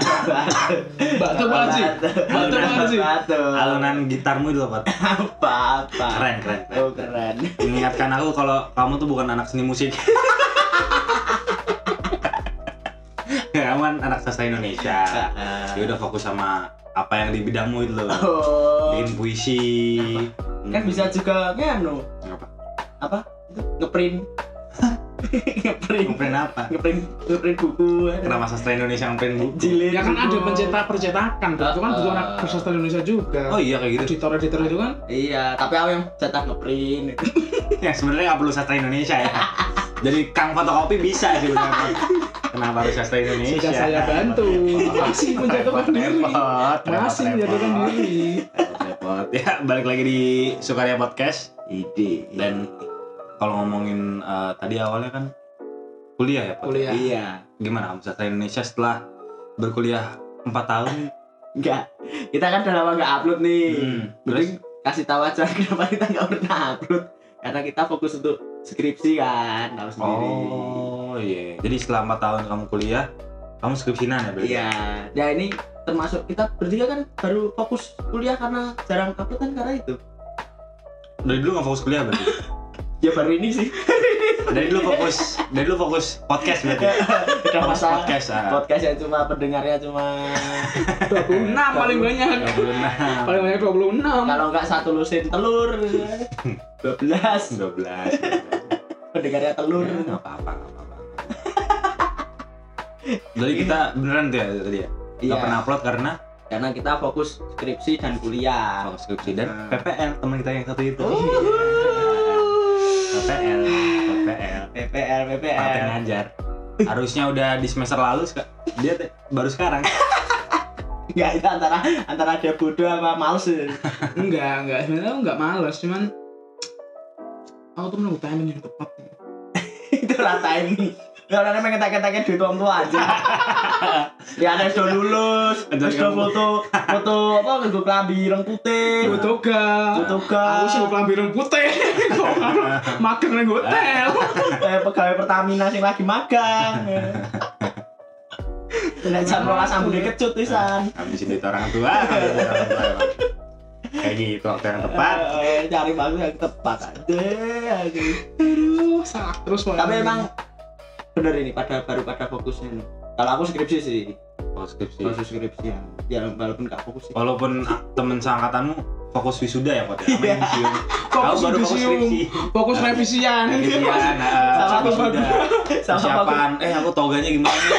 batu. Batu apa sih? Batu apa sih? Batu. Alunan gitarmu itu apa? Apa apa? Keren, keren, keren. Oh keren. Mengingatkan aku kalau kamu tuh bukan anak seni musik. kamu kan anak sastra Indonesia. Dia udah fokus sama apa yang di bidangmu itu loh. Oh. Bikin puisi. Kan bisa juga nganu Apa? apa? Itu ngeprint. Ngeprint. Ngeprint apa? Ngeprint ngeprint buku. Kenapa sastra Indonesia ngeprint buku? Jilid. Ya kan ada buku. pencetak percetakan, tuh. itu kan butuh anak sastra Indonesia juga. Oh iya kayak gitu. Editor-editor itu kan Iya, tapi aku yang cetak ngeprint. Ya sebenarnya nggak perlu sastra Indonesia ya. Jadi kang fotokopi bisa sih sebenarnya. Kenapa harus sastra Indonesia? sudah saya bantu. Masih menjatuhkan diri. Masih menjatuhkan diri. Repot. Ya balik lagi di Sukaria Podcast Ide. dan kalau ngomongin eh, tadi awalnya kan kuliah ya Pot? Kuliah. Iya. Gimana kamu sastra Indonesia setelah berkuliah 4 tahun? Enggak. Kita kan udah lama nggak upload nih. Hmm, Mending kasih tahu aja kenapa kita nggak pernah upload. Karena kita fokus untuk skripsi kan, tahu sendiri. Oh iya. Jadi setelah 4 tahun kamu kuliah, kamu skripsinan ya berarti? Iya. Ya ini termasuk kita bertiga kan baru fokus kuliah karena jarang upload kan karena itu. Dari dulu nggak fokus kuliah berarti? Ya baru ini sih. Dari dulu fokus, dari dulu fokus podcast berarti? Udah Fokus masa podcast. ah. podcast yang cuma pendengarnya cuma 26 paling banyak. 26. Paling banyak 26. kalau nggak satu lusin telur 12 12. pendengarnya telur Nggak apa-apa, nggak apa-apa. Jadi kita beneran tuh ya tadi ya? Nggak Iya. pernah upload karena karena kita fokus skripsi dan kuliah fokus skripsi dan Nah. PPL teman kita yang satu itu. Oh. PPL, PPL. PPL PPL ngajar. Harusnya udah di semester lalu, dia baru sekarang. nggak itu antara antara dia bodoh sama males Enggak, enggak. Sebenarnya aku enggak malas, cuman aku tuh menunggu timing yang tepat. itu rata ini Ya orang pengen tak-taknya duit orang tua aja. Ya ada sudah lulus, Anjir, terus sudah foto foto apa nganggo klambi ireng putih. Toga. Gue toga. Aku sih kelambi ireng putih. Magang nang hotel. Kayak pegawai Pertamina sing lagi magang. Nek jam 12 ambune kecut pisan. Orang tua. habisin duit orang tua. Kayak gitu waktu yang tepat. Eh, cari bagus yang tepat aja. aduh. Aduh, salah terus. Tapi emang bener ini pada baru pada fokusnya nih. Kalau aku skripsi sih, Oh, skripsi. fokus skripsi ya. Ya walaupun gak fokus sih. Walaupun temen seangkatanmu fokus wisuda ya, Pot. ya? Sama fokus baru fokus skripsi. Fokus revisian. Revisian, nah, Sama aku wisuda. Sama Persiapan, eh aku toganya gimana.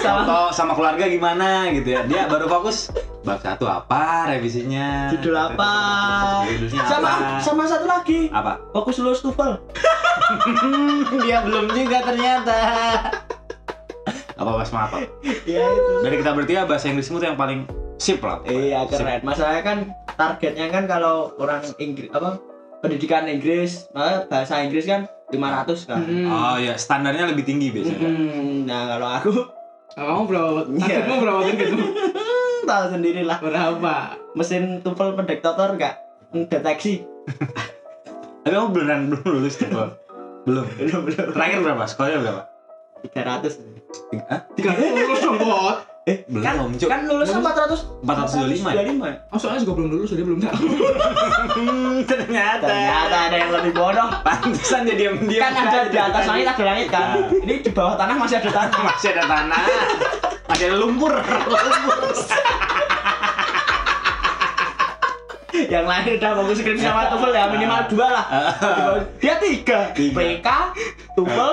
Sama Foto sama keluarga gimana gitu ya. Dia baru fokus bab satu apa revisinya. Judul apa? Sama sama satu lagi. Apa? Fokus lulus TOEFL. Dia belum juga ternyata. Apa pas apa? Ya itu. Dari kita bertiga bahasa Inggrismu tuh yang paling sip lah. Iya keren. Masalahnya kan targetnya kan kalau orang Inggris apa pendidikan Inggris, bahasa Inggris kan 500 kan. Hmm. Oh ya, standarnya lebih tinggi biasanya. Hmm, nah kalau aku Kamu berapa? Iya. Targetmu berapa gitu? hmm, tahu sendiri lah. Berapa? Mesin TOEFL pendektator nggak deteksi. Tapi kamu beneran belum lulus tuh? Belum. Belum belum. Terakhir berapa? Skornya berapa? 300. Hah? Tiga lulus dong, Bot. Eh, Belum, kan, Cuk. kan lulusnya 400 425 ya? 425. Oh, soalnya juga belum lulus, dia belum tahu. Hmm, ternyata. Ternyata ada yang lebih bodoh. Pantesan dia diam-diam. Kan ada di atas langit ada langit kan. Nah. Ini di bawah tanah masih ada tanah. Masih ada tanah. Masih ada lumpur. lumpur. yang lain udah bagus skripsi sama TOEFL ya minimal dua lah. Dia tiga. Tiga. PK, TOEFL,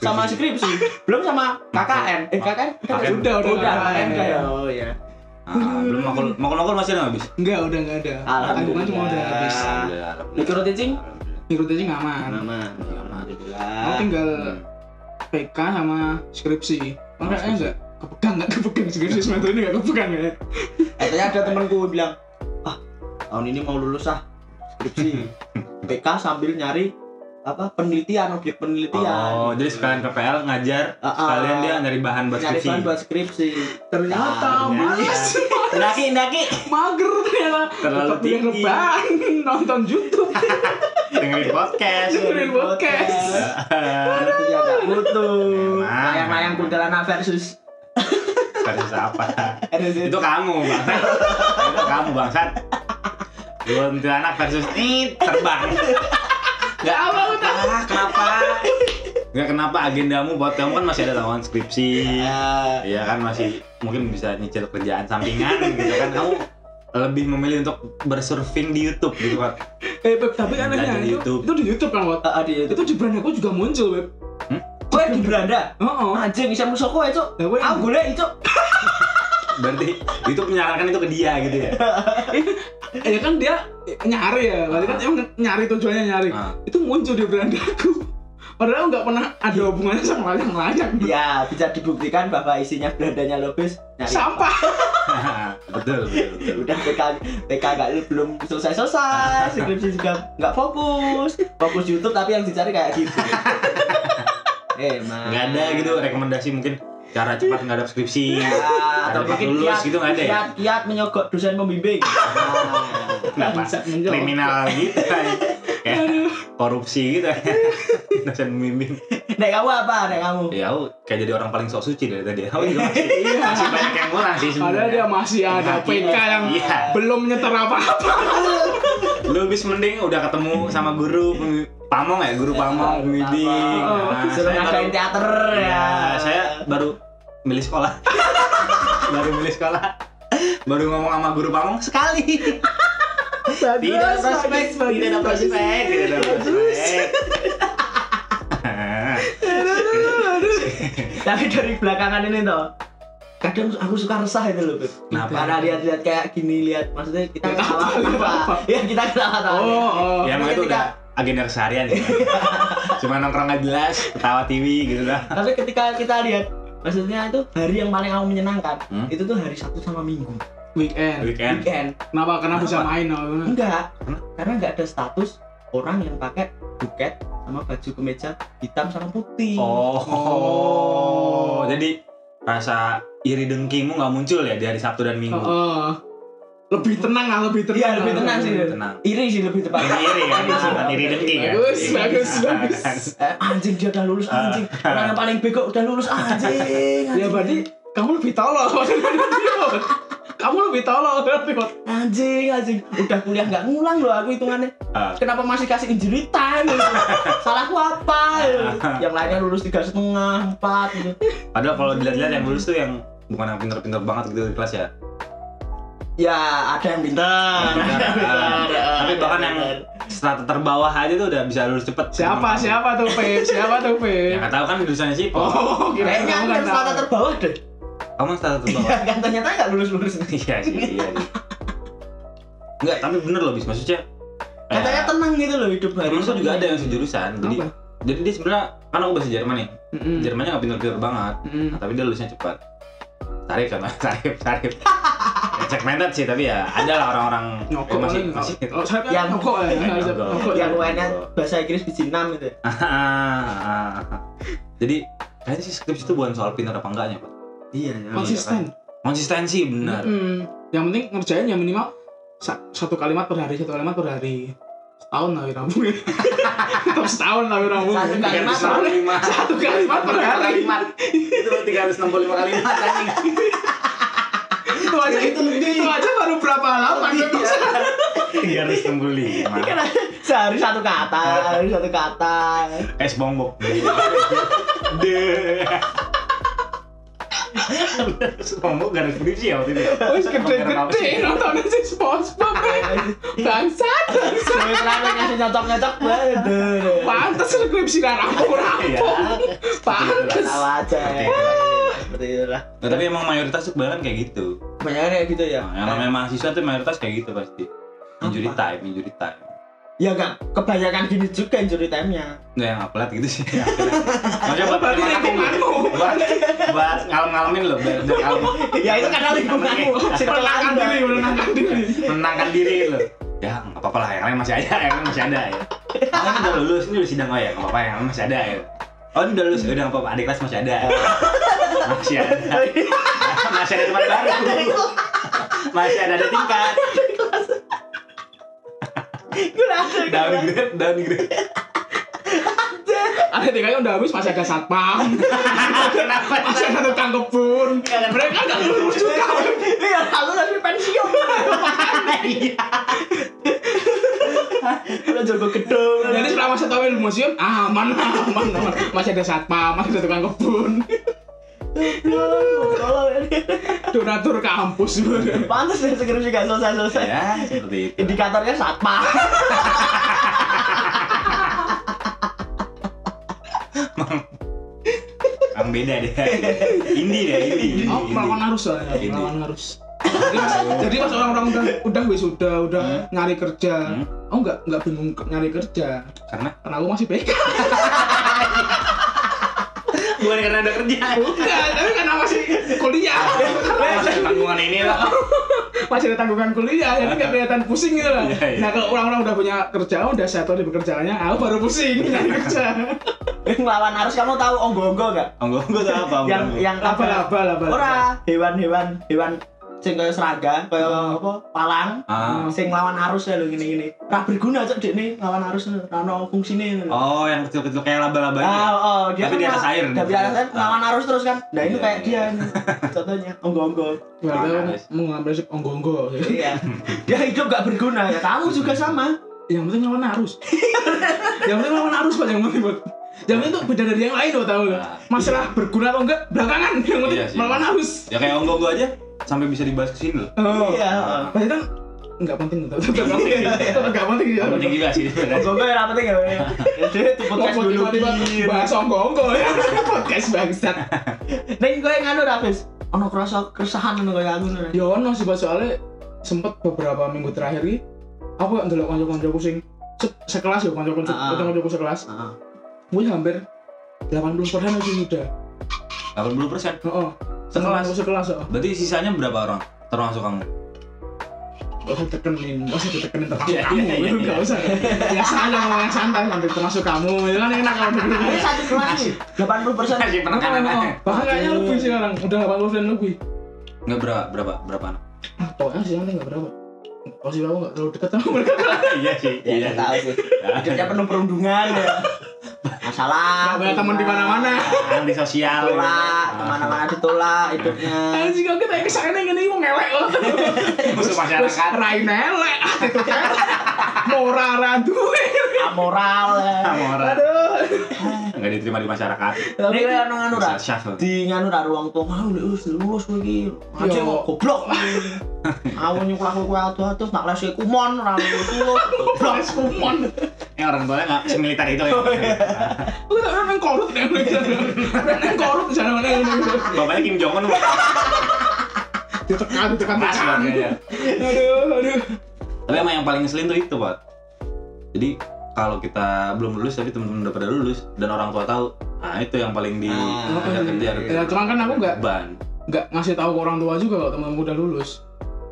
sama skripsi. Belum sama KKN. Eh KKN udah. Udah, udah, KKN. Udah ya. Oh. Ah, belum makul makul makul masih ada habis? Enggak, udah enggak ada. Alhamdulillah. Tanggungan semua udah habis. Mikro teaching? Minggu teaching aman. Aman. Aku Alhamdulillah. tinggal. PK sama skripsi. Makanya enggak kepegang, enggak kepegang skripsi semester ini enggak kepegang ya. Katanya ada temanku bilang, tahun ini mau lulus ah skripsi. PK sambil nyari apa penelitian objek penelitian. Oh, jadi sekalian PPL ngajar, Ah, ah. sekalian dia nyari bahan buat nyari skripsi. bahan buat skripsi. Ternyata Nah, malas. Ndaki, ndaki. Mager ternyata. Terlalu tinggi. rebahan, nonton YouTube. Dengerin podcast. Dengerin podcast. Itu ya gak butuh. Layang-layang kuntilanak versus versus apa itu kamu bangsat itu kamu bangsat kuntilanak versus ini terbang nggak apa apa kenapa nggak kenapa agendamu buat kamu kan masih ada lawan skripsi Ah, Iya kan masih mungkin bisa nyicil kerjaan sampingan gitu kan kamu lebih memilih untuk bersurfing di YouTube gitu kan Eh, Beb, tapi Ada anehnya di itu, YouTube. itu di YouTube kan, Wat. ah, di Itu di brand aku juga muncul, Beb. Kowe di beranda. Oh, oh. Anjing bisa musuh. Lah, kowe Aku golek, Cuk. berarti YouTube menyarankan itu ke dia gitu ya ya kan dia nyari ya, berarti kan emang nyari tujuannya nyari. Ah. Itu muncul di brand aku. Padahal nggak pernah ada hubungannya sama layang-layang. Ya, bisa dibuktikan bahwa isinya berandanya Lobis nyari Sampah. betul betul, betul. udah PK PK nggak belum selesai selesai skripsi juga nggak fokus fokus YouTube tapi yang dicari kayak gitu emang nggak ada gitu rekomendasi mungkin cara cepat ngadap skripsi ya, cara atau mungkin lulus kiat gitu nggak ada ya? kiat kiat menyogok dosen pembimbing. Nah, Kenapa? Kriminal gitu. Kan kayak korupsi gitu. Dosen pembimbing. Nek kamu apa nek kamu? Ya aku kayak jadi orang paling sok suci dari tadi. Aku juga masih, masih banyak yang kurang sih Padahal sebenarnya dia masih ada PK yang Iya. belum nyeter apa-apa. lu bis mending udah ketemu sama guru pamong ya guru pamong Oh, Nah, suruh ngadain teater ya? Ya saya baru milih sekolah. Baru milih sekolah. Baru ngomong sama guru pamong sekali. Tidak ada prospek tidak ada prospek tidak ada prospek. Tapi dari belakangan ini toh kadang aku suka resah itu loh Beb. Kenapa? karena lihat-lihat kayak gini lihat maksudnya kita ketawa apa, ya kita ketawa tawa Oh, oh. ya Ketika- agenda keseharian ya cuma nongkrong nggak jelas ketawa TV gitu lah tapi ketika kita lihat maksudnya itu hari yang paling aku menyenangkan Hmm? itu tuh hari Sabtu sama Minggu Weekend. weekend weekend Kenapa? Karena bisa main. oh. enggak karena enggak ada status orang yang pakai buket sama baju kemeja hitam sama putih oh, Oh. jadi rasa iri dengkimu nggak muncul ya di hari Sabtu dan Minggu Oh, oh. Lebih tenang lah, lebih tenang. Iya, lebih tenang sih. tenang iri sih lebih tepat iri iri kan Iri dengki kan Bagus, bagus, bagus. Eh, anjing dia udah lulus anjing orang yang paling bego udah lulus anjing, Ya berarti kamu lebih tolol. kamu lebih tolol anjing anjing udah kuliah nggak ngulang loh aku hitungannya Ah. kenapa masih kasih injury time salahku apa gitu. yang lainnya lulus tiga setengah empat gitu Padahal kalau dilihat-lihat yang lulus tuh yang bukan yang pinter-pinter banget gitu di kelas ya. Ya ada yang pintar. Tapi bahkan yang strata terbawah aja tuh udah bisa lulus cepet. Siapa? Siapa tuh, Pep? Siapa tuh, Ya Pep? nggak tahu kan jurusannya sih. Oh, kayaknya yang strata terbawah deh Kamu strata terbawah. Iya, kan ternyata nggak lulus lulus Iya sih, iya. Enggak, tapi bener loh bis maksudnya. katanya tenang gitu loh hidup hari juga ada yang sejurusan. Jadi jadi dia sebenarnya kan aku bahasa Jerman nih. Mm-mm. Jermannya nggak pinter-pinter banget. Nah, tapi dia lulusnya cepat. Tarif kan, tarif, tarif. Ya, segmented sih, tapi ya ada lah orang-orang Nyokok eh, masih masih Yang- nyokok ya. Yang UN-nya bahasa Inggris biji enam gitu Jadi kayaknya sih skripsi itu bukan soal pintar apa enggaknya, Pak. iya Konsisten. Konsistensi benar. Yang penting ngerjain ya minimal sa- satu kalimat per hari, satu kalimat per hari. Setahun lah Wiramu. Tetap setahun lah Wiramu. Satu kalimat, Satu kalimat per hari. kalimat. Itu 365 kalimat anjing. Itu aja itu, itu aja baru berapa halaman. Iya. Iya, 365. Ini kan sehari satu kata, sehari satu kata. Es bongbok. De. Bongbok gak ada skripsi ya waktu itu. ya? Wis gede-gede nontonnya si SpongeBob. Bangsat. Sampai terakhir ngasih nyocok-nyocok banget. Pantes skripsi dan Iya. rampung-rampung. Pantes. Tahu aja. Seperti itu. Seperti itulah. Nah, tapi emang mayoritas tuh kebanyakan kayak gitu. Banyak kayak gitu ya. Nah, yang namanya mahasiswa tuh mayoritas kayak gitu pasti. Injury Apa? time, injury time. Ya kan, kebanyakan gini juga injury time-nya. Nggak yang upload gitu sih. Maksudnya buat Berarti menyemangati lo. lingkunganmu. Buat, buat ngalem-ngalamin lo, biar biar kalem. Ya itu karena lingkunganmu. Menenangkan diri, menenangkan diri. menenangkan diri lo. Ya nggak apa-apa lah, yang lain masih ada, yang lain masih ada ya. Ini udah lulus, ini udah sidang oh ya, nggak apa-apa, yang lain masih ada ya. Oh ini udah lulus, udah nggak apa-apa, adik kelas masih ada. Masih ada. Masih ada teman baru. Masih ada, ada tingkat. Gue rasa Downgrade, downgrade. ketika udah habis masih ada satpam Kenapa? masih ada tukang kebun mereka nggak lulus juga Iya, aku lagi pensiun. Iya. Udah jago gedung. jadi selama satu tahun di museum aman aman aman masih ada satpam masih ada tukang kebun ini. donatur kampus Pantes deh skripsi gak selesai-selesai. Ya, seperti itu. Indikatornya satpam. Yang beda deh. Indi deh, Indi. Oh melawan arus lah ya, Ini. melawan arus jadi pas, jadi pas orang-orang udah udah wisuda udah Hmm. nyari kerja Hmm. aku nggak nggak bingung nyari kerja Karena karena aku masih PK bukan karena ada kerja. bukan tapi karena masih kuliah Masih tanggungan ini lah. masih ada tanggungan kuliah jadi nggak kelihatan pusing gitu lah Iya, iya. nah kalau orang-orang udah punya kerjaan udah settle di pekerjaannya aku baru pusing nyari kerja Ngelawan arus kamu tahu onggo-onggo gak? Enggak, enggak tahu apa. Yang yang laba laba laba Ora, hewan-hewan hewan sing kaya serangga, kaya Hmm. apa? Palang. Ah. Sing lawan arus ya lho ngene-ngene. Ora berguna cok dekne lawan arus ora ono fungsine. Oh, yang kecil-kecil kayak laba-laba Ah, itu. oh, dia Tapi kan di atas air. Di atas air lawan arus terus kan. Nah, itu Iya, kayak iya. dia nih. Contohnya onggo-onggo. arus. mengambil nasib onggo-onggo Iya. Dia hidup gak berguna ya. Kamu juga sama. yang penting lawan arus yang penting lawan arus pak yang penting buat yang penting itu beda dari yang lain loh tahu nggak? Nah, masalah berguna atau enggak belakangan yang penting Iya melawan arus Ya kayak onggo-onggo aja sampai bisa dibahas ke sini loh. oh Iya. berarti kan nggak penting tuh tetap nggak penting tetap nggak penting ya Yang penting juga sih sebenarnya. Onggo-onggo ya penting ya. Ya itu podcast dulu. tiba-tiba bahas onggo-onggo ya podcast bangsat Ning kowe nganu ra, Fis? Ono kerasa keresahan ngono kaya aku ngono. ya ono sih soalnya sempet beberapa minggu terakhir ini aku ndelok kanca-kancaku sing se- sekelas ya kanca-kanca Ah. kanca-kancaku sekelas Heeh. gue hampir 80 persen masih muda 80 persen. oh Sekelas. sekelas oh Berarti sisanya berapa orang? Termasuk kamu? Gak usah ditekenin, gak usah ditekenin termasuk Iya, kamu, iya, iya, itu iya. gak usah Biasa aja ngomong yang santai, nanti termasuk kamu, itu kan enak kalau Ini ditekenin satu kelas nih. 80% Kasih penekanan Oh, aja. Bahkan kayaknya lebih sekarang, udah 80% lebih Enggak berapa? Berapa? Berapa anak? Ah, Pokoknya sih nanti gak berapa Pasti kamu gak terlalu dekat sama mereka Iya sih. Ya, saya tahu sih. Hidupnya penuh perundungan ya. Masalah. Gak banyak teman di mana-mana Di sosial. Ditolak, ke mana-mana ditolak hidupnya. Anjing kok kita ke sana gini mau ngelek loh Musuh masyarakat. Rai nelek, itu kan Mora raduwe Amoral ya. Amora. Aduh Enggak diterima di masyarakat. Tapi kayak ono nganu ra. Di nganu ra ruang tuh, ah lulus lulus kowe iki. Aja goblok. Aku nyuklak kowe atuh-atuh nak les kumon ra lulus. Goblok. Kumon Yang orang tuanya enggak semiliter itu ya. Aku tak pernah main korut nih korut di sana mana Bapaknya Kim Jong Un. Ditekan, ditekan, bapaknya. Aduh, aduh Tapi emang yang paling ngeselin tuh itu, Pak. Jadi kalau kita belum lulus tapi teman-teman udah pada lulus dan orang tua tahu, nah itu yang paling di Ah, kejar-kejar. iya. Ya, cuman kan aku nggak Ban. nggak ngasih tahu ke orang tua juga kalau temen udah lulus.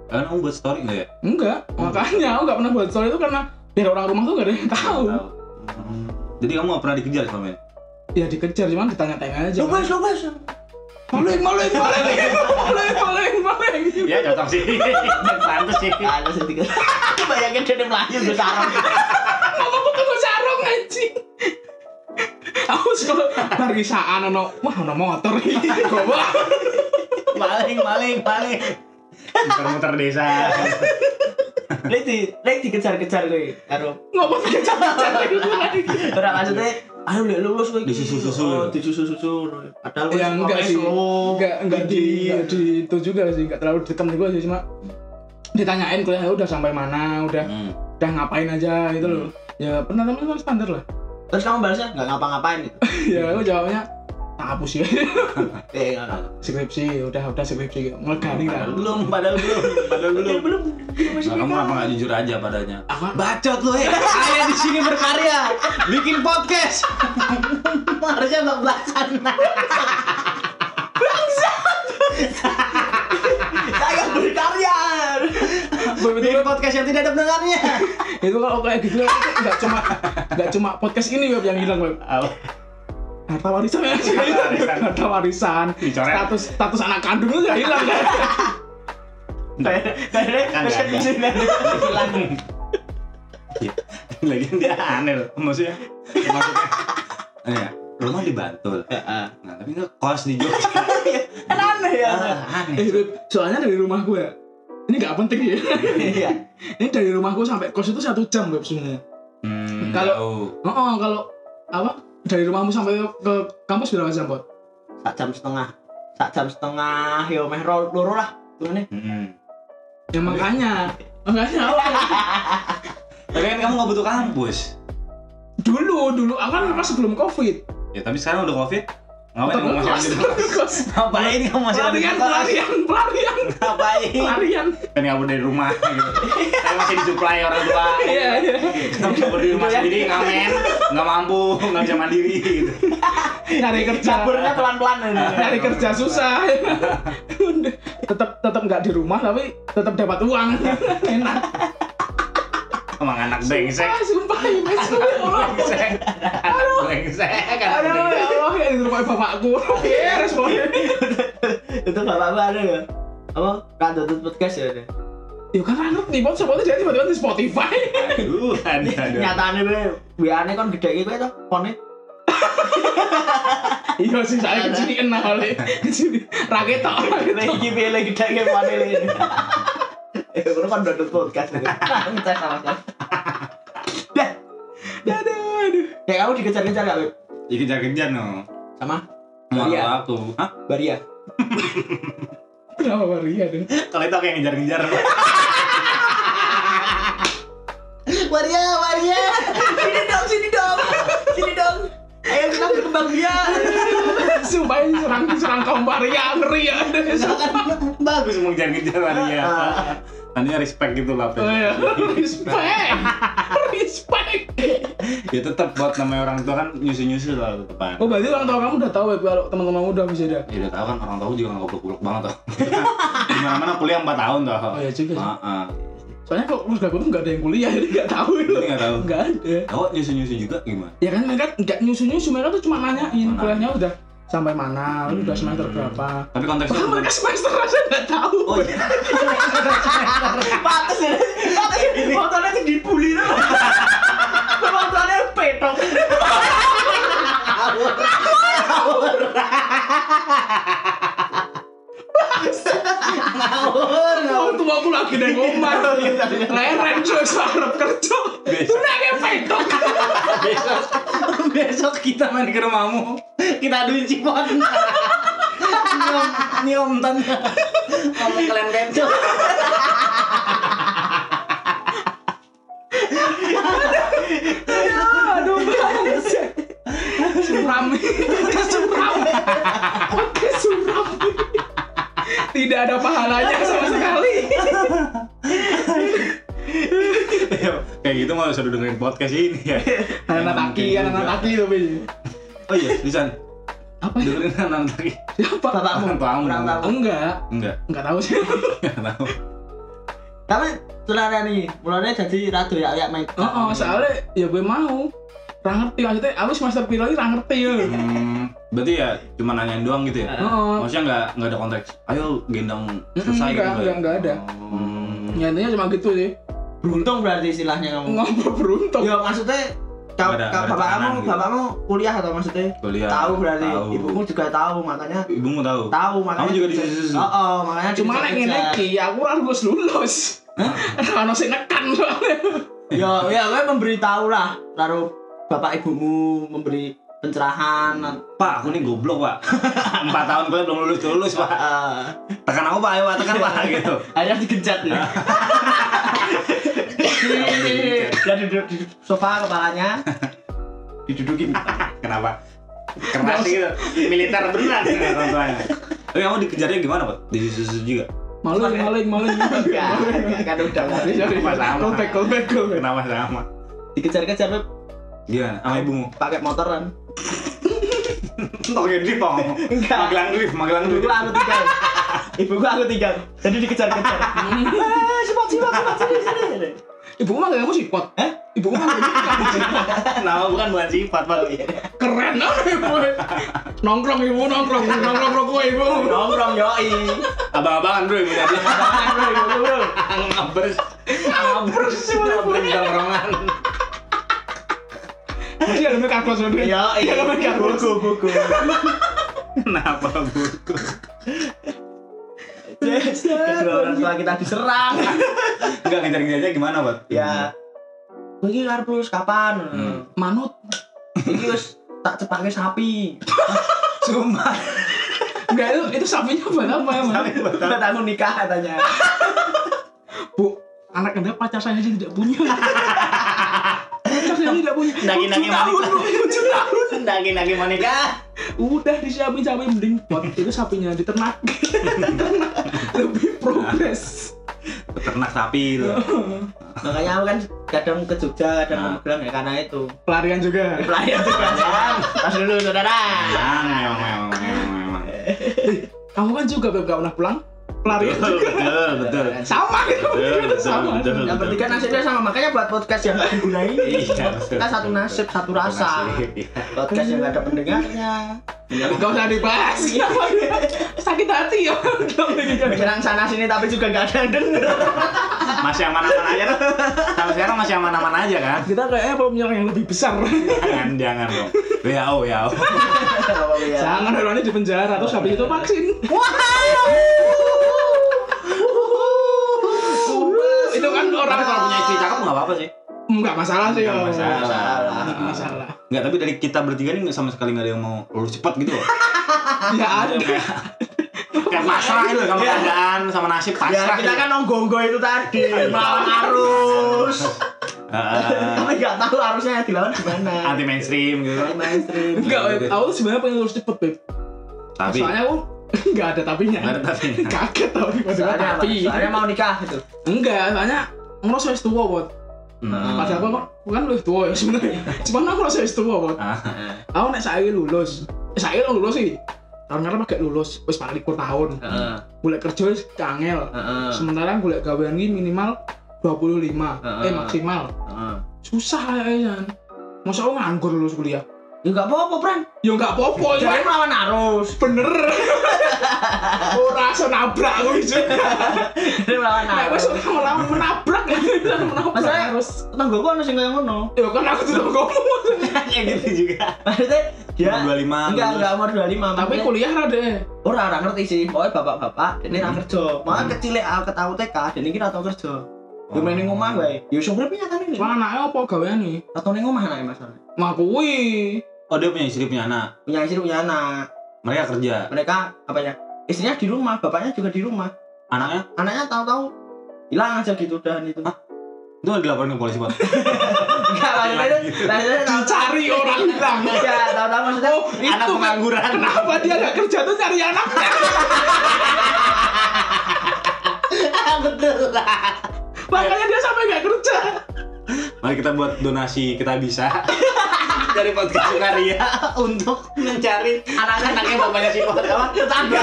Kan kamu buat story nggak ya? Enggak, Oh. makanya aku nggak pernah buat story itu karena biar orang rumah tuh gak ada yang tahu. Hmm. Jadi kamu nggak pernah dikejar selama ini? Ya dikejar, cuman ditanya-tanya aja. Lulus lulus. Maling, maling, maling, maling, maling, maling. Ya cocok sih. Pantes sih. Ada sedikit. Bayangin dia melayu gue sarung. Ngomong tuh gue sarung anjing. Aku sekolah barisaan ono, wah ono motor. Goblok. Maling maling maling. Muter-muter desa. Lek di lek dikejar-kejar kowe karo Ngomong kejar-kejar lagi. ora maksudnya ayo lek lulus kowe iki. Disusu-susu. Oh, disusu-susu. Padahal kowe Ya enggak sih, enggak enggak di di itu juga sih, enggak terlalu ditekan juga sih cuma ditanyain kuliah udah sampai mana, udah Hmm. udah ngapain aja gitu loh. Ya pernah temen kan standar lah. Terus kamu balasnya enggak ngapa-ngapain gitu. ya aku jawabnya tak hapus ya. Eh enggak. skripsi udah udah skripsi ngelegani lah. Belum, padahal belum, padahal belum. belum. Nah, kamu apa nggak jujur aja padanya? Apa? Bacot lu, eh. Saya di sini berkarya, bikin podcast. Harusnya mbak belasan. Saya berkarya. Bikin podcast yang tidak ada pendengarnya. itu kalau kayak gitu itu nggak cuma nggak cuma podcast ini web yang hilang web harta warisan ya warisan. harta warisan status status anak kandung itu nggak hilang kan sini hilang. Lagi dia aneh loh, maksudnya. Maksudnya. Ya, rumah di Bantul. Nah, tapi nggak kos di Jogja. Kan aneh ya. Ah, Eh, Aneh. Beb, soalnya dari rumah gue ini nggak penting ya Iya. ini dari rumah gue sampai kos itu satu jam Beb sebenarnya Hmm, Kalau- oh, oh, kalau apa dari rumahmu sampai ke kampus berapa jam Bot? Sak jam setengah. Sak jam setengah yo meh ro- loro lah. Turune. Hmm. ya makanya makanya apa Tapi kan kamu nggak butuh kampus. dulu dulu aku kan pas sebelum covid Ya tapi sekarang udah covid. Ngapain Tetap kamu masih kos, ada di tetap kos. Ngapain kamu masih ada di pelarian kos? pelarian pelarian Ngapain? pelarian Kan kabur dari rumah gitu. Saya masih disuplai orang tua. iya iya Kamu kabur di rumah sendiri ngamen, nggak mampu, nggak bisa mandiri gitu. nyari kerja Caburnya pelan-pelan nyari kerja susah tetap tetap nggak di rumah tapi tetap dapat uang enak Emang anak brengsek. ah sumpah ini Allah Brengsek. Anak brengsek. Anak aduh brengsek. ya Allah ya di rumah bapakku ya responnya Itu bapak gua ada ya. Apa? Kan tutup podcast ya. ada. ya kan nih bot siapa tuh jadi tiba-tiba di Spotify Aduh, aduh, aduh. Nyatane gue WA-ne kon gede iki kowe to, fone. iya sih saya kecil kenal kecil raket Kita tok. iki piye lagi gede iki fone Eh, kono kan udah podcast. Ngecek sama Dah, aduh aduh kayak kamu dikejar-kejar gak, Beb? Ya kejar-kejar no. Sama Mau Iya. aku. Hah? Baria. kenapa Maria deh Kalau itu aku yang ngejar-ngejar. Maria, Maria. Sini dong, sini dong. Sini dong. Ayo kita berkembang biak. sumpah ini serang serang kaum Maria ngeri ya Bagus mau ngejar-ngejar Maria. Nanti respect gitu lah. Oh ya respect respect Ya tetap buat namanya orang tua kan nyusu-nyusu lah tetepan. oh berarti orang tua kamu udah tahu ya kalau teman-teman udah bisa dah Ya udah tahu kan orang tua juga nggak goblok-goblok banget toh. Di mana-mana kuliah 4 tahun toh. oh ya juga sih Heeh. soalnya kok keluarga aku tuh nggak ada yang kuliah jadi nggak tahu itu nggak tahu. nggak ada Oh nyusu-nyusu juga gimana? ya kan mereka nggak nyusu nyusu mereka tuh cuma nanyain Mana? kuliahnya udah sampai mana lu udah semester Hmm. berapa Tapi konteksnya bahkan mereka semester aja nggak tahu Oh iya. Pantes ya. Pantes ya. Fotonya tuh dibully tuh. Fotonya petok. Ngawur, ngawur. Tuh aku lagi neng omah. Leren coy, sarap kerja. Udah pedok. besok besok kita main ke rumahmu kita aduin cipon nyium nyium tante ngomong kalian kencok Aduh, suram. Suram. Suram. Tidak ada pahalanya sama sekali. kayak gitu mau sudah dengerin podcast ini ya Anak taki, anak taki tuh, oh iya Lisan Apa ya? dengerin anak taki Siapa? Tuamu. Orang tahu. Enggak, enggak enggak tahu sih. enggak tahu Tapi sebenarnya nih, mulanya jadi rado ya ya main. Oh, oh, soalnya ya gue mau. Ra ngerti maksudnya, aku semester piro ra ngerti ya. hmm, berarti ya cuma nanyain doang gitu ya Heeh. maksudnya nggak nggak ada konteks ayo gendong selesai enggak, gitu enggak, enggak ada. Hmm. Ya intinya cuma gitu sih. Beruntung berarti istilahnya kamu. Ngobrol beruntung. Ya maksudnya kau Nggak ada- kau nggak bapak kamu gitu. bapakmu kuliah atau maksudnya kuliah tahu berarti tahu. ibumu juga tahu makanya ibumu tahu tahu makanya Kamu juga disusu-susu? oh, oh makanya Cuma nek ngene iki aku ora lulus lulus. Hah? Ono sing nekan soalnya. ya ya gue memberitahu lah taruh bapak ibumu memberi pencerahan Pak, aku nih goblok, Pak. Empat tahun kuliah belum lulus lulus, Pak. Eh, Tekan aku, Pak. Ayo, Pak. Tekan, Pak. Gitu. akhirnya digenjat ya dia duduk di sofa kepalanya didudukin Kenapa? Keras gitu. Militer beneran orang tuanya. Tapi kamu dikejarnya gimana, Pak? Disusu juga? Maling, maling, maling. enggak enggak, kan udah Sorry, sorry. Sama? Callback, callback, callback. Kenapa sama? dikejar-kejar. Gimana? Sama ibumu? pakai motoran Pakai drift, Pak. Enggak. Magelang drift, Magelang ibu drift. aku tinggal ibu aku tinggal jadi dikejar-kejar eh cepat cepat cepat sini sini Ibu mah gak sipot. Eh? Ibu mah Nama bukan bukan sifat, Pak. keren apa ibu? Nongkrong ibu, nongkrong, nongkrong rokok ibu. nongkrong yoi Abang-abangan, bro, ibu tadi. Apaan, bro, ibu? Ngabers. Ngabers. Ngabers nongkrongan. Dia helmnya karbon sebenarnya. Ya, Dia helmnya karbon. buku buku. Kenapa buku? Kedua orang tua kita diserang. Enggak ngejar-ngejarnya gimana, Bot? Ya. Iki kardus kapan? Hmm. Manut. Iki wis tak cepake sapi. Cuma Enggak itu itu sapinya buat apa ya, Mas? Buat aku nikah katanya. Bu, anak anda pacar saya aja tidak punya. tidak punya. Nagi-nagi tahun, tujuh tahun. Nagi-nagi mau nikah. Udah disiapin sapi mending buat itu sapinya diternak. Ternak. Lebih progres. peternak sapi itu. Makanya aku kan kadang ke Jogja, kadang Nah. ke Magelang ya karena itu. Pelarian juga. Pelayan juga sayang. Pas dulu saudara. Ah, memang memang memang memang. Kamu kan juga Beb, gak pernah pulang. Pelarian Betul, juga. betul, betul. Sama gitu. Betul, betul, Sama. betul. Yang bertiga nasibnya sama, makanya buat podcast yang ini. Iya, betul. Kita satu nasib, satu rasa. Nasib, iya. Podcast yang gak ada pendengarnya. Gak usah dibahas. Kenapa dia sakit hati ya? Menyerang sana sini tapi juga gak ada yang denger. Masih aman-aman aja tuh. Sampai sekarang masih aman-aman aja kan? Kita kayaknya perlu menyerang yang lebih besar. Jangan, jangan dong. WHO, WHO. Oh, iya. Jangan hewannya di penjara terus habis itu vaksin. itu kan orang Tapi kalau punya istri cakep nggak apa-apa sih. Enggak masalah sih. Nggak masalah. Nggak masalah. Nggak, tapi dari kita bertiga nih nggak sama sekali nggak ada yang mau lulus cepat gitu loh. Ya ada. Kayak kayak pasrah itu sama Ya. keadaan, sama nasib Ya pasrah. kita gitu. kan nonggo itu tadi melawan arus. Tapi nggak tahu arusnya dilawan gimana. anti mainstream gitu. Anti mainstream. Enggak, Beb. aku tuh sebenarnya pengen lulus cepet, Beb. Tapi Soalnya aku enggak ada tapinya. nggak ada tapi. Kaget tau tiba-tiba Soalnya apa? tapi. Soalnya mau nikah gitu. Enggak, soalnya ngerasa wis tua, Bot. Hmm. Padahal aku kok kan lebih tua ya sebenarnya. Cuman aku wis tua, Bot. Ah, Aku nek saiki lulus. Eh, saiki lulus sih. Tahun ngarep pakai lulus, wis paling likur tahun. Heeh. Golek kerja wis kangel. Sementara golek gawean iki minimal 25. Heeh. Eh maksimal. Susah ya, Jan. Masa aku nganggur lulus kuliah? Ya nggak apa-apa, Pran. Ya enggak apa-apa, ya. Jadi melawan arus. Bener. Ora iso nabrak aku juga. Jadi melawan Nek wis arus. ora menabrak menabrak ya. Menabrak Masalahnya harus. tanggoku ono sing kaya ngono. Ya kan aku ngomong. Kayak gitu juga. Maksudnya dia 25. enggak enggak umur 25 Tapi kuliah rada. Ora ora ngerti sih. Pokoknya bapak-bapak dene ra Hmm. kerja. Malah Hmm. kecil aku ketahu TK, dene iki ra tau kerja. Yo main ning omah wae. Yo sing urip nyatane nih. Cuma anaknya apa gaweane? Atau ning omah anake Mas. Mah kuwi. Oh dia punya istri punya anak. Punya istri punya anak. Mereka kerja. Mereka apa ya? Istrinya di rumah, bapaknya juga di rumah. Anaknya Anaknya tahu-tahu hilang aja gitu dan itu. itu udah dilaporin ke polisi buat. Enggak maksudnya. Maksudnya Dicari orang hilang. Ya, tahu-tahu maksudnya Oh, Anak itu kan pengangguran. kenapa dia gak kerja tuh cari anaknya? betul lah. Makanya dia sampai gak kerja. Mari kita buat donasi kita bisa dari podcast Sukaria untuk mencari Anak-anaknya bapaknya si apa? Tetangga.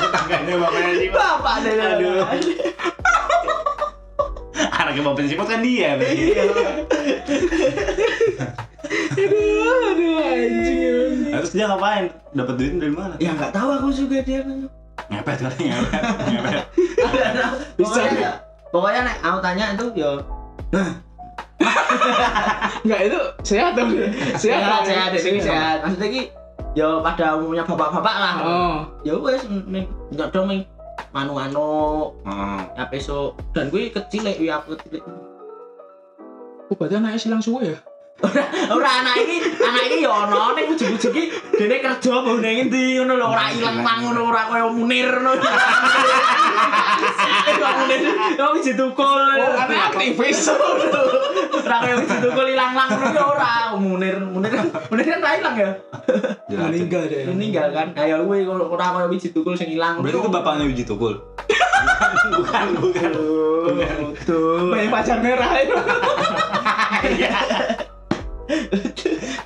tetangganya bapaknya si. Bapak deh. Aduh. Anaknya bapaknya si kan dia. berarti. Aduh, aduh anjing. Terus dia ngapain? Dapat duit dari mana? Ya nggak tahu aku juga dia. Ngepet kali ngepet. ngepet. Bisa. Pokoknya, pokoknya nek aku tanya itu yo Enggak itu sehat dong. Sehat, sehat sehat ini sehat. Maksudnya ki yo pada umumnya bapak-bapak lah. Oh. Ya wes ning ndak dong ning manu-manu Heeh. ya besok dan gue kecil ya aku kecil Oh, berarti anaknya silang suwe ya? Ora anak iki anak iki ya ono ning ujug-ujug iki dene kerja apa ning endi ngono lho ora ilang mang ngono ora kaya munir ngono Iku munir yo wis ditukul Oh, anaknya aktivis. ora kaya wis ditukul ilang-lang ngono ya ora munir munir munir kan ra ilang ya Meninggal deh. meninggal kan kayak gue ora kaya wis ditukul sing ilang Berarti itu bapaknya Wiji Tukul. bukan, bukan. Tuh. Banyak pacar merah itu.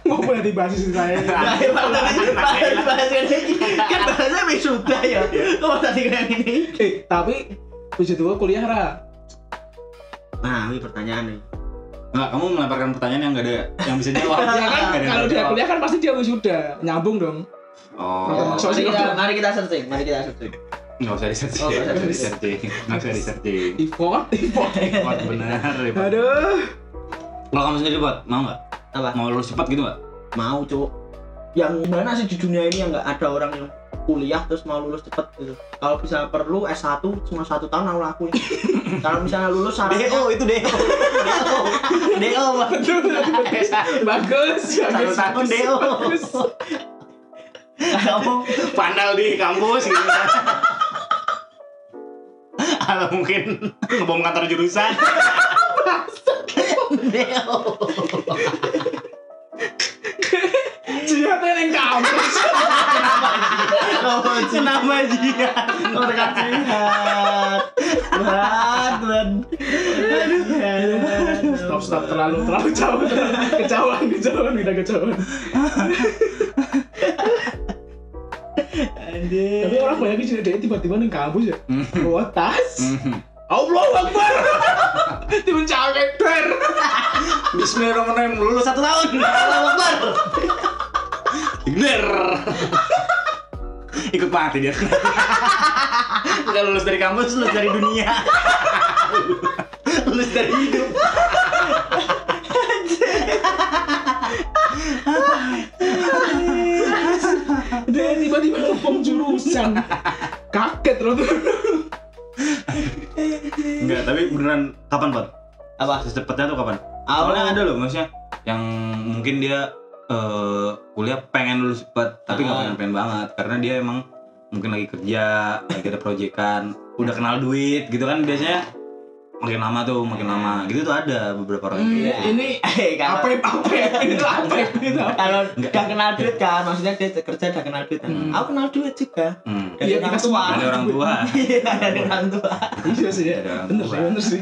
Mau dibahas istri saya. Nah, bahas bahas ini kan bahasnya wis sudah ya. Kok tadi kayak ini? Eh, tapi puji Tuhan kuliah ra. Nah, ini pertanyaan nih. Enggak, kamu melemparkan pertanyaan yang enggak ada yang bisa jawab. Ya kan Nggak ada yang kalau dia kuliah kan pasti dia sudah nyambung dong. Oh, mari kita mari kita searching, mari kita searching. enggak usah di-searching. Oh, nggak Nggak usah di-searching. Nggak usah di-searching. Import, import. Buat benar. Aduh. Kalau kamu sendiri buat mau nggak? Apa? Mau lulus cepat gitu nggak? Mau, Cuk. Yang mana sih di dunia ini yang nggak ada orang yang kuliah terus mau lulus cepet gitu. Kalau bisa perlu S1 cuma satu tahun aku lakuin. Kalau misalnya lulus syaratnya itu DO. DO. DO, Bang. bagus Satu bagus tahun DO. bagus. Kamu pandal di kampus gitu. Atau mungkin ngebom kantor jurusan. DO. Jihadnya yang kampus Kenapa dia? Orang jihad. Tuhan, Tuhan. Aduh. stop stop terlalu terlalu jauh kejauhan kejauhan kita kejauhan Anjir. tapi orang banyak sih dia tiba-tiba nih kampus ya bawa tas Mhm. Allah Akbar tiba cakep der Bismillahirrahmanirrahim lulus satu tahun. Allahu Akbar. Bener. Ikut mati dia. Udah lulus dari kampus, lulus dari dunia. lulus dari hidup. dia tiba-tiba ngebom jurusan kaget loh tuh Enggak, tapi beneran kapan, Pak? Apa? Secepatnya tuh kapan? Awal Soalnya ada loh maksudnya yang mungkin dia eh, kuliah pengen lulus cepat tapi nggak Ah. pengen pengen banget karena dia emang mungkin lagi kerja lagi ada proyekan udah kenal duit gitu kan biasanya makin lama tuh makin lama gitu tuh ada beberapa orang Hmm, kayak gitu. ini Eh, kalau apa apa itu apa itu kalau Enggak. udah kenal duit kan, maksudnya dia kerja udah kenal duit kan. Hmm. Aku kenal duit juga. Hmm. Dari Iya, orang tua. semua Ada orang tua. Iya, dari orang tua. iya sih ya bener sih bener sih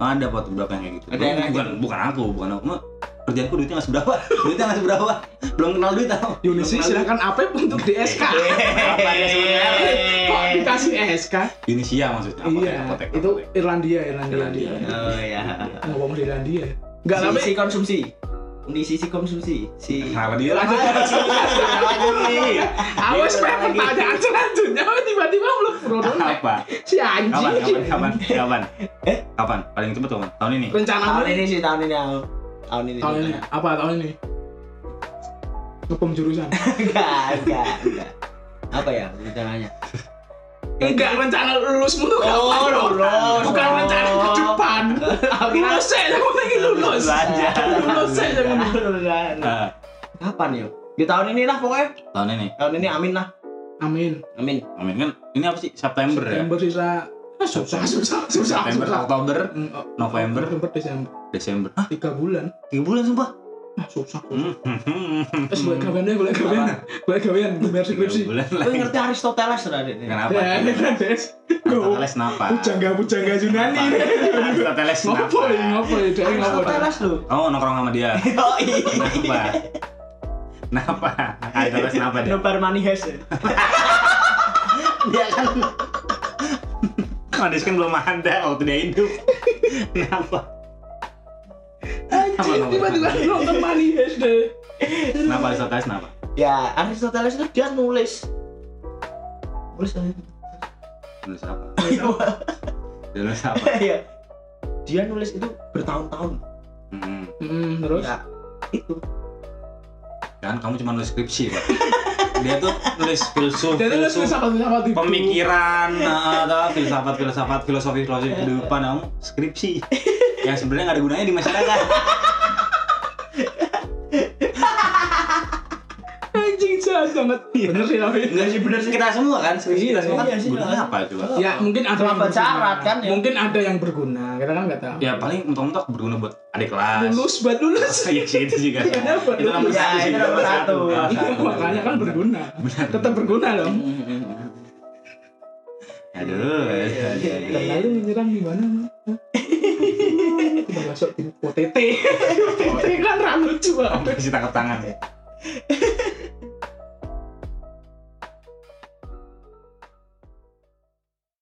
Ada pot beberapa yang kayak gitu. Ada bukan gitu. bukan aku, bukan aku. Mah kerjaanku duitnya nggak seberapa. duitnya nggak seberapa. Belum kenal duit tau. Yunisi silakan apa untuk di SK Apa ya sebenarnya? kok dikasih SK Inisia maksudnya. iya apotek, itu. Irlandia Irlandia Irlandia. Oh ya. ngomong di Irlandia tapi si konsumsi. Ini sisi konsumsi. Si Kenapa dia? Lanjut, lanjut, Lanjut nih. Awas lagi. pertanyaan selanjutnya tiba-tiba belum produk Apa? si anjing Kapan? Kapan? Kapan? Eh? Kapan? Paling cepet kapan? Tahun ini? rencana tahun ini sih tahun ini aku. Tahun ini. tahun ini apa tahun ini ngebom jurusan Enggak, enggak, enggak. Apa ya rencananya? Enggak rencana lulusmu tuh Oh, lulus. bukan rencana ke depan lulus saya aku lagi lulus aja. lulus saya Ah, Kapan yuk? Di tahun ini lah pokoknya. tahun ini. Tahun ini amin lah. amin Amin. Amin kan ini apa sih? September ya? September sisa ah, susah susah susah September, susah Oktober, Mm, oh, November, November Desember Desember. Tiga bulan Tiga bulan sumpah. Ah susah Hmm. Terus boleh gawean deh, boleh gawean, boleh bayar Tiga skripsi. ngerti Aristoteles sudah deh. Kenapa? Ya, ini kan. Aristoteles kenapa? Pujangga pujangga Yunani. Aristoteles ya, kenapa? ngopo ya, ngopo. dia. Aristoteles lu. Oh nongkrong sama dia. Oh iya. Kenapa? Kenapa? Aristoteles kenapa dia? Nobar money has. Dia kan Mandis kan belum ada waktu dia hidup. Kenapa? Anjing, tiba-tiba nonton Money Heist deh. Kenapa Aristoteles kenapa? Ya, Aristoteles itu dia nulis. Nulis Nulis apa? Dia nulis apa? Iya. Dia nulis itu bertahun-tahun. Hmm. Hmm, terus Ya, itu. Kan kamu cuma nulis skripsi, Pak. Dia tuh nulis filsuf, dia filsuf, filsafat filsafat pemikiran, nah, atau filsafat, filsafat, filosofi, filosofi kehidupan kamu skripsi. Yang sebenarnya nggak ada gunanya di masyarakat. Banget. Bener sih tapi. Enggak sih bener sih kita semua kan kita semua kan Iya gunanya iya. apa coba? Ya mungkin ada yang berguna. syarat kan, ya. Mungkin ada yang berguna. Kita kan nggak tahu. Ya paling mentok-mentok berguna buat adik kelas. Lulus buat lulus. Iya sih itu juga. Iya, buat Itu nomor satu itu nomor satu. Iya, makanya kan berguna. Tetap berguna dong. Aduh, lalu menyerang di mana? Udah masuk tim OTT. OTT kan ramai lucu banget. Kasih tangkap tangan ya.